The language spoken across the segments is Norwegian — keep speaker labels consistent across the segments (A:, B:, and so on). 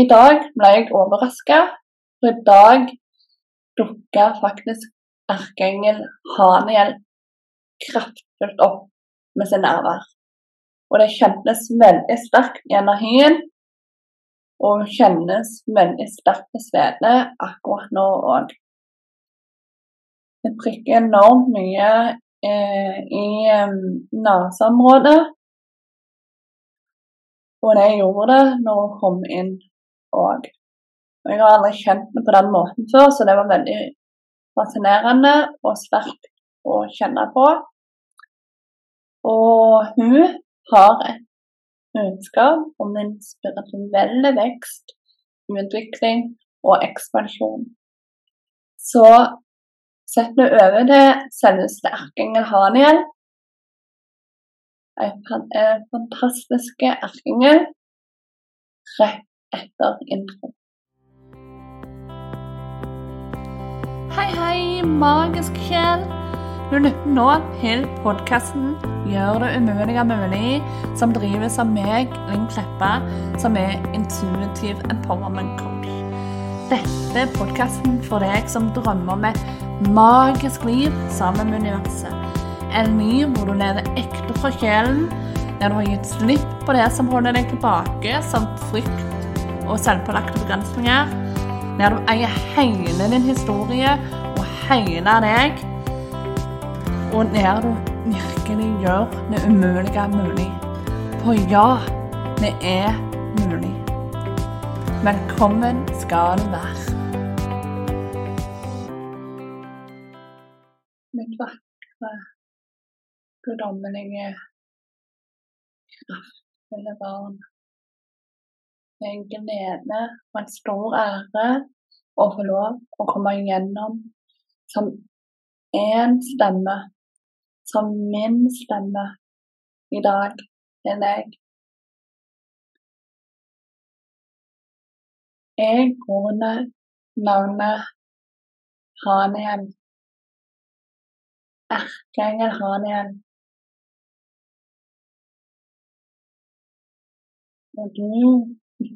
A: i dag ble jeg overraska, for i dag dukka faktisk erkeengel Haniel kraftfullt opp med sin nærvær. Og det kjennes veldig sterkt i energien, og kjennes veldig sterkt på svedene akkurat nå òg. Det prikker enormt mye eh, i eh, neseområdet. Og det gjorde det når hun kom inn òg. Jeg har aldri kjent det på den måten før, så det var veldig fascinerende og sterkt å kjenne på. Og hun har et budskap om en spirituelle vekst, utvikling og ekspansjon. Så sett nå over til selveste erkeengel Haniel en fantastisk erkeengel rett etter intro. Hei, hei, magisk sjel. Du lytter nå til podkasten 'Gjør det umulige mulig', som drives av meg, Linn Kleppa, som er intuitiv empowerment coach. Dette er podkasten for deg som drømmer om et magisk liv sammen med universet en ny hvor du lever ekte fra sjelen, der du har gitt slipp på det som holder deg tilbake, som frykt og selvpålagte begrensninger, der du eier hele din historie og hele deg, og der du virkelig gjør det umulige mulig. For ja, det er mulig. Velkommen skal du være. Mitt vakre guddommelige, kraftfulle barn. En glede og en stor ære å få lov å komme igjennom som én stemme, som min stemme, i dag til deg. Jeg går under navnet Haniel. Erkeengel Haniel. Og du,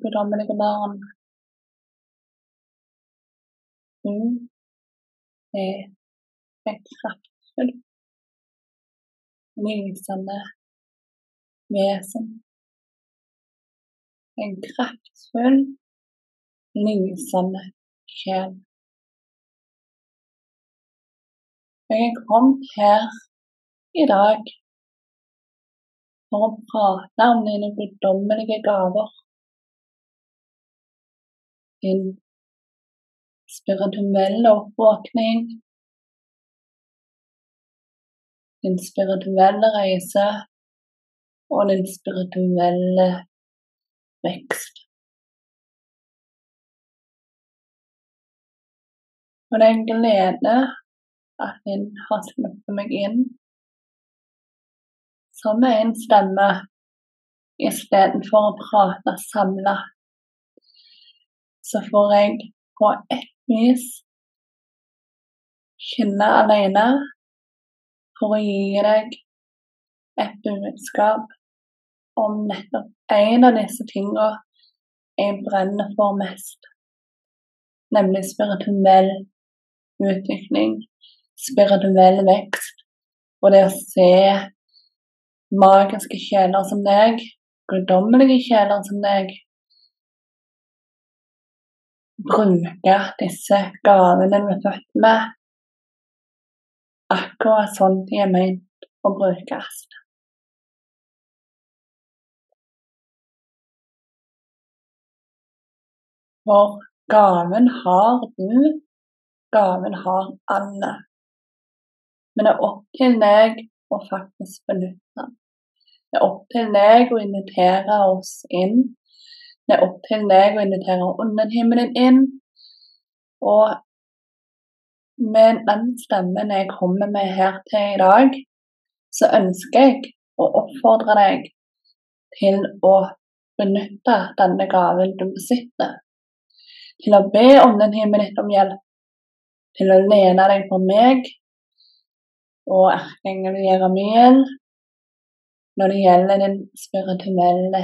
A: guddommelige barn, du er et kraftfullt, lysende vesen. En kraftfull, lysende sjel. Jeg er kommet her i dag for å prate om dine guddommelige gaver. Din spirituelle oppvåkning. Din spirituelle reise og din spirituelle vekst. Og det er en glede at en har sluppet meg inn som er en stemme istedenfor å prate samla. Så får jeg på ett vis kjenne alene for å gi deg et budskap om nettopp en av disse tingene jeg brenner for mest, nemlig spirituell utvikling, spirituell vekst og det å se magiske kjeler som deg, guddommelige kjeler som deg, bruke disse gavene vi er født med, akkurat sånn de er ment å brukes. For gaven har du, gaven har alle. Men det er opp til deg å faktisk benytte den. Det er opp til deg å invitere oss inn. Er opp til deg å invitere underhimmelen inn. Og med den stemmen jeg kommer med her til i dag, så ønsker jeg å oppfordre deg til å benytte denne gaven du besitter. Til å be ånden ditt om hjelp. Til å lene deg på meg og erkeengelen Jeremiel når det gjelder din spirituelle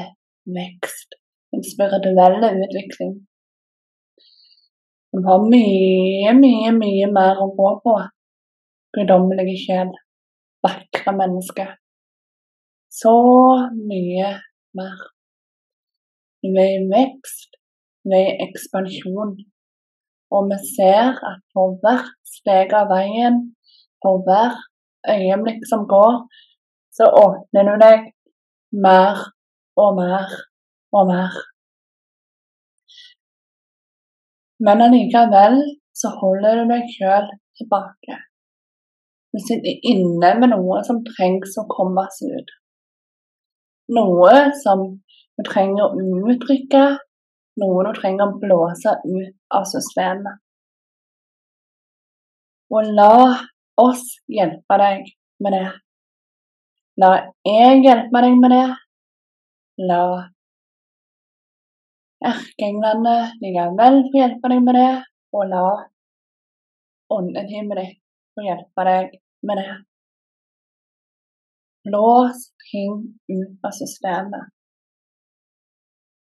A: vekst en spirituell utvikling. Hun har mye, mye, mye mer å gå på. Guddommelige sjel, vakre menneske. Så mye mer. Hun er i vekst, hun er i ekspansjon. Og vi ser at for hvert steg av veien, for hvert øyeblikk som går, så åpner du deg mer og mer og være. Men allikevel så holder du deg sjøl tilbake. Du sitter inne med noe som trengs å kommes ut. Noe som du trenger å uttrykke, noe du trenger å blåse ut av systemet. Og la oss hjelpe deg med det. La jeg hjelpe deg med det. La erkeenglene likevel få hjelpe deg med det, og la ånden himmelen ditt få hjelpe deg med det. Blås ting ut av systemet.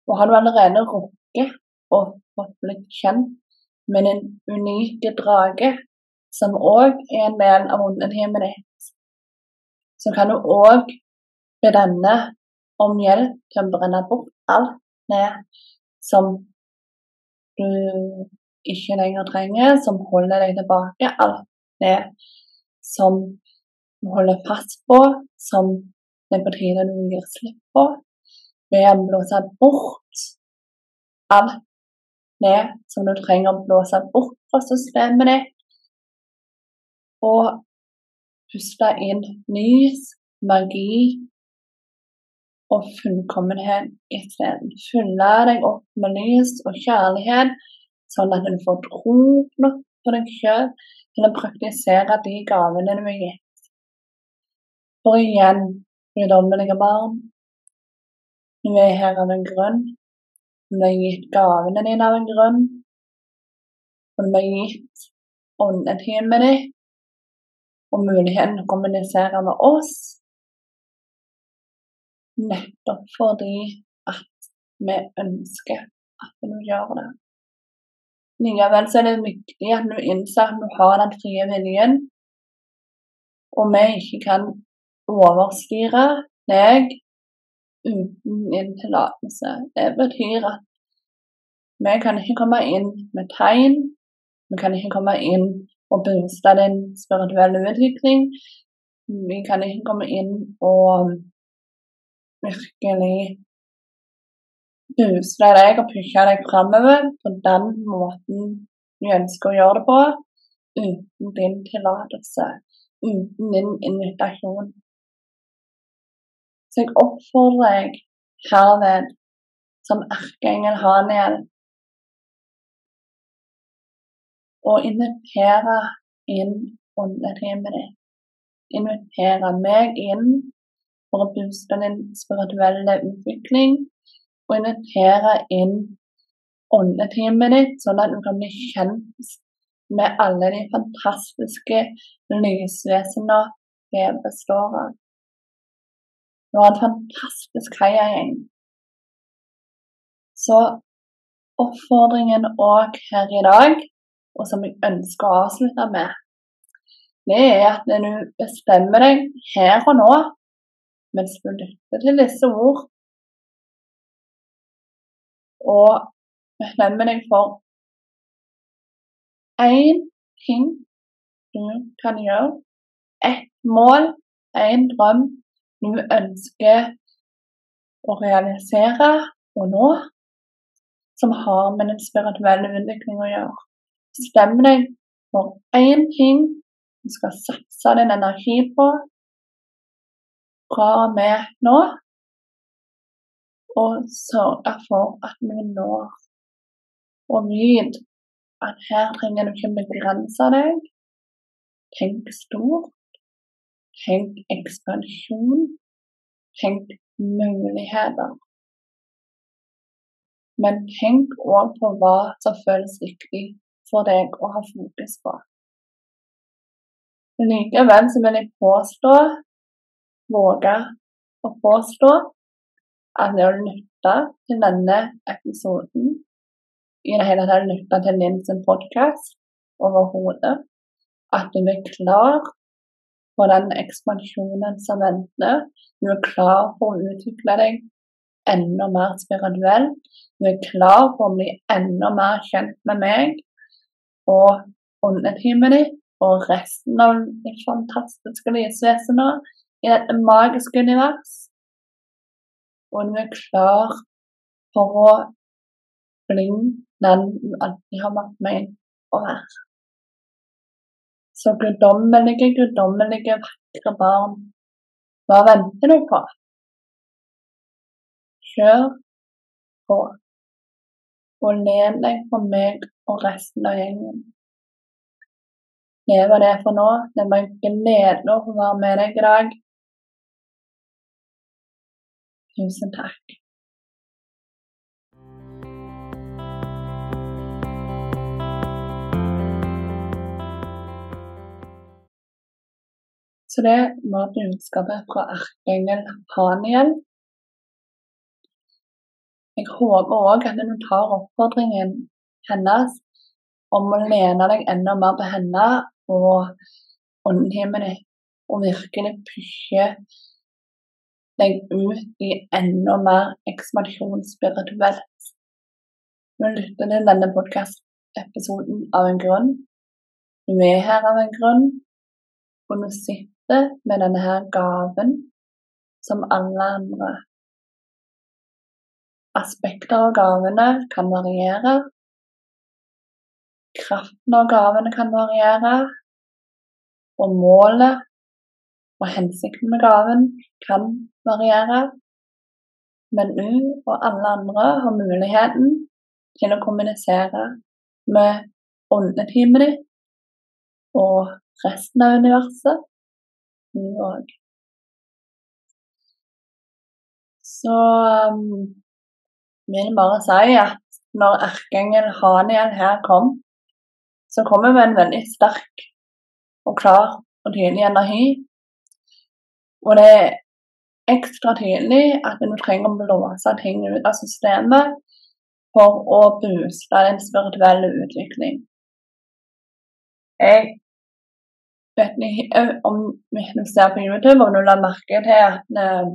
A: Og har du allerede rukket å fått blitt kjent med din unike drage, som òg er en del av ånden himmelen ditt, så kan du òg be denne om hjelp til å brenne bort alt det som du ikke lenger trenger, som holder deg tilbake. Alt det som du holder fast på, som det er på tide du gir slipp på. Ved å blåse bort alt det som du trenger å blåse bort fra systemet ditt. Og puste inn lys, magi og fullkommenhet isteden. Fylle deg opp med lys og kjærlighet, sånn at du får tro nok på deg sjøl til å praktisere de gavene du er gitt. For igjen, guddommelige barn, du er her av en grunn. Du er gitt gavene dine av en grunn. Og du er gitt åndetimen din og muligheten til å kommunisere med oss. Nettopp fordi at vi ønsker at du gjør det. Likevel så er det viktig at du innser at du har den frie viljen, og vi ikke kan overstyre deg uten din tillatelse. Det betyr at vi kan ikke komme inn med tegn, vi kan ikke komme inn og booste din spirituelle utvikling. Vi kan ikke komme inn og virkelig booste deg og pushe deg framover på den måten du ønsker å gjøre det på, uten din tillatelse, uten din invitasjon. Så jeg oppfordrer deg herved, som erkeengel Haniel, og invitere inn åndetimen ditt. Invitere meg inn for å booste din spirituelle utvikling, og invitere inn åndetimen ditt, sånn at du kan bli kjent med alle de fantastiske lysvesenene vi består av. Du har en fantastisk heiagjeng. Så oppfordringen òg her i dag og som jeg ønsker å avslutte med, det er at når du bestemmer deg her og nå, mens du lytter til disse ord, og bestemmer deg for én ting du kan gjøre, ett mål, én drøm du ønsker å realisere og nå, som har med den spirituelle utvikling å gjøre. Bestem deg for én ting du skal satse din energi på fra og med nå, og sørge for at vi når. Og vit at her trenger du ikke begrense deg. Tenk stort. Tenk ekspansjon. Tenk muligheter. Men tenk òg på hva som føles riktig for deg å ha fokus på. Likevel vil jeg påstå, våge å påstå, at når du lytte til denne episoden, i det hele tatt lytte til din podkast overhodet, at du er klar for den ekspansjonen som venter. Du er klar for å utvikle deg enda mer spirituelt. Du er klar for å bli enda mer kjent med meg og åndeteamet ditt og resten av de fantastiske lysvesener i dette magiske univers. Og du er klar for å bli den du alltid har vært meg å være. Så guddommelige, guddommelige, vakre barn, hva venter du på? Kjør på, og len deg på meg og resten av gjengen. Det var det for nå. Det var en glede å få være med deg i dag. Tusen takk. Så det var budskapet fra erkeengel Haniel. Jeg håper òg at du tar oppfordringen hennes om å lene deg enda mer på henne og ditt, og virkelig pushe deg ut i enda mer ekspansjon spirituelt. Du lytter til denne podkast-episoden av en grunn. Du er her av en grunn, og du sitter med denne her gaven som alle andre. Aspekter av gavene kan variere. Kraften av gavene kan variere. Og målet og hensikten med gaven kan variere. Men du og alle andre har muligheten til å kommunisere med åndeteamet ditt og resten av universet òg. Så um, vil jeg bare si at når erkeengel Haniel her kom, så kommer vi med en veldig sterk og klar og tydelig energi. Og det er ekstra tydelig at du trenger å blåse ting ut av systemet for å booste din spirituelle utvikling. Jeg vet ikke om du ser på YouTube, om du la merke til at eh,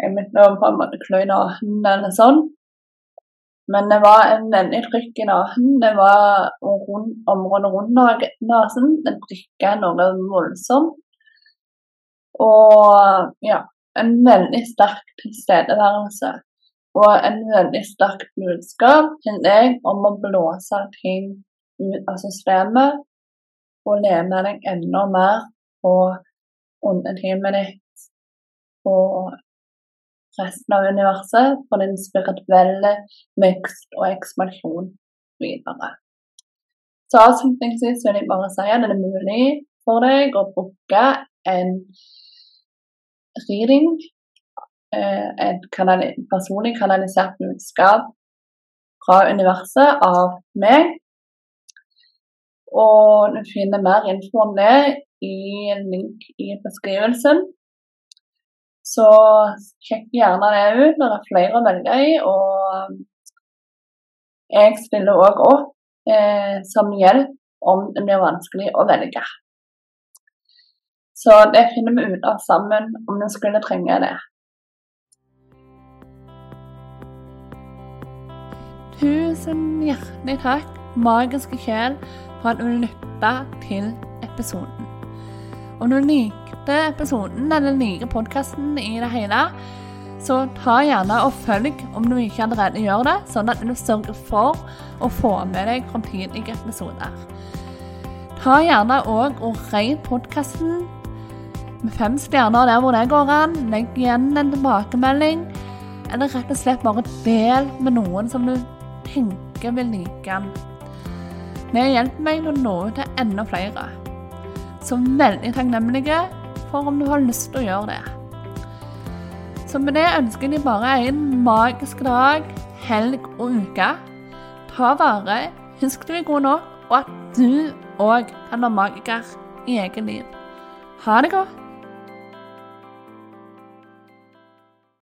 A: jeg begynte på en måte klø i nesen eller sånn. Men det var en veldig trykk i nesen. Det var rundt, området rundt nesen. Den prikka noe voldsomt. Og ja, en veldig sterk tilstedeværelse. Og en veldig sterk budskap til deg om å blåse ting ut av systemet og lene deg enda mer på underteamet ditt og resten av universet for din spirituelle vekst og ekspansjon videre. Så avslutningsvis vil jeg bare si at det er mulig for deg å booke en reading, eh, et personlig kanalisert budskap fra universet av meg og du finner mer info om det i en link i beskrivelsen. Så sjekk gjerne det ut når det er flere å velge i. Og jeg stiller òg opp eh, som hjelp om det blir vanskelig å velge. Så det finner vi ut av sammen om du skulle trenge det. Tusen hjertelig takk, magiske sjel for at du lytta til episoden. Om du likte episoden eller liker podkasten i det hele, så ta gjerne og følg om du ikke allerede gjør det, sånn at du sørger for å få med deg framtidige episoder. Ta gjerne òg og rate podkasten med fem stjerner der hvor det går an. Legg igjen en tilbakemelding, eller rett og slett bare del med noen som du tenker vil like den. Det hjelper meg å nå ut til enda flere. Så veldig takknemlige for om du har lyst til å gjøre det. Så med det ønsker jeg bare en magisk dag, helg og uke. Ta vare, husk du er god nok, og at du òg kan være magiker i eget liv. Ha det godt.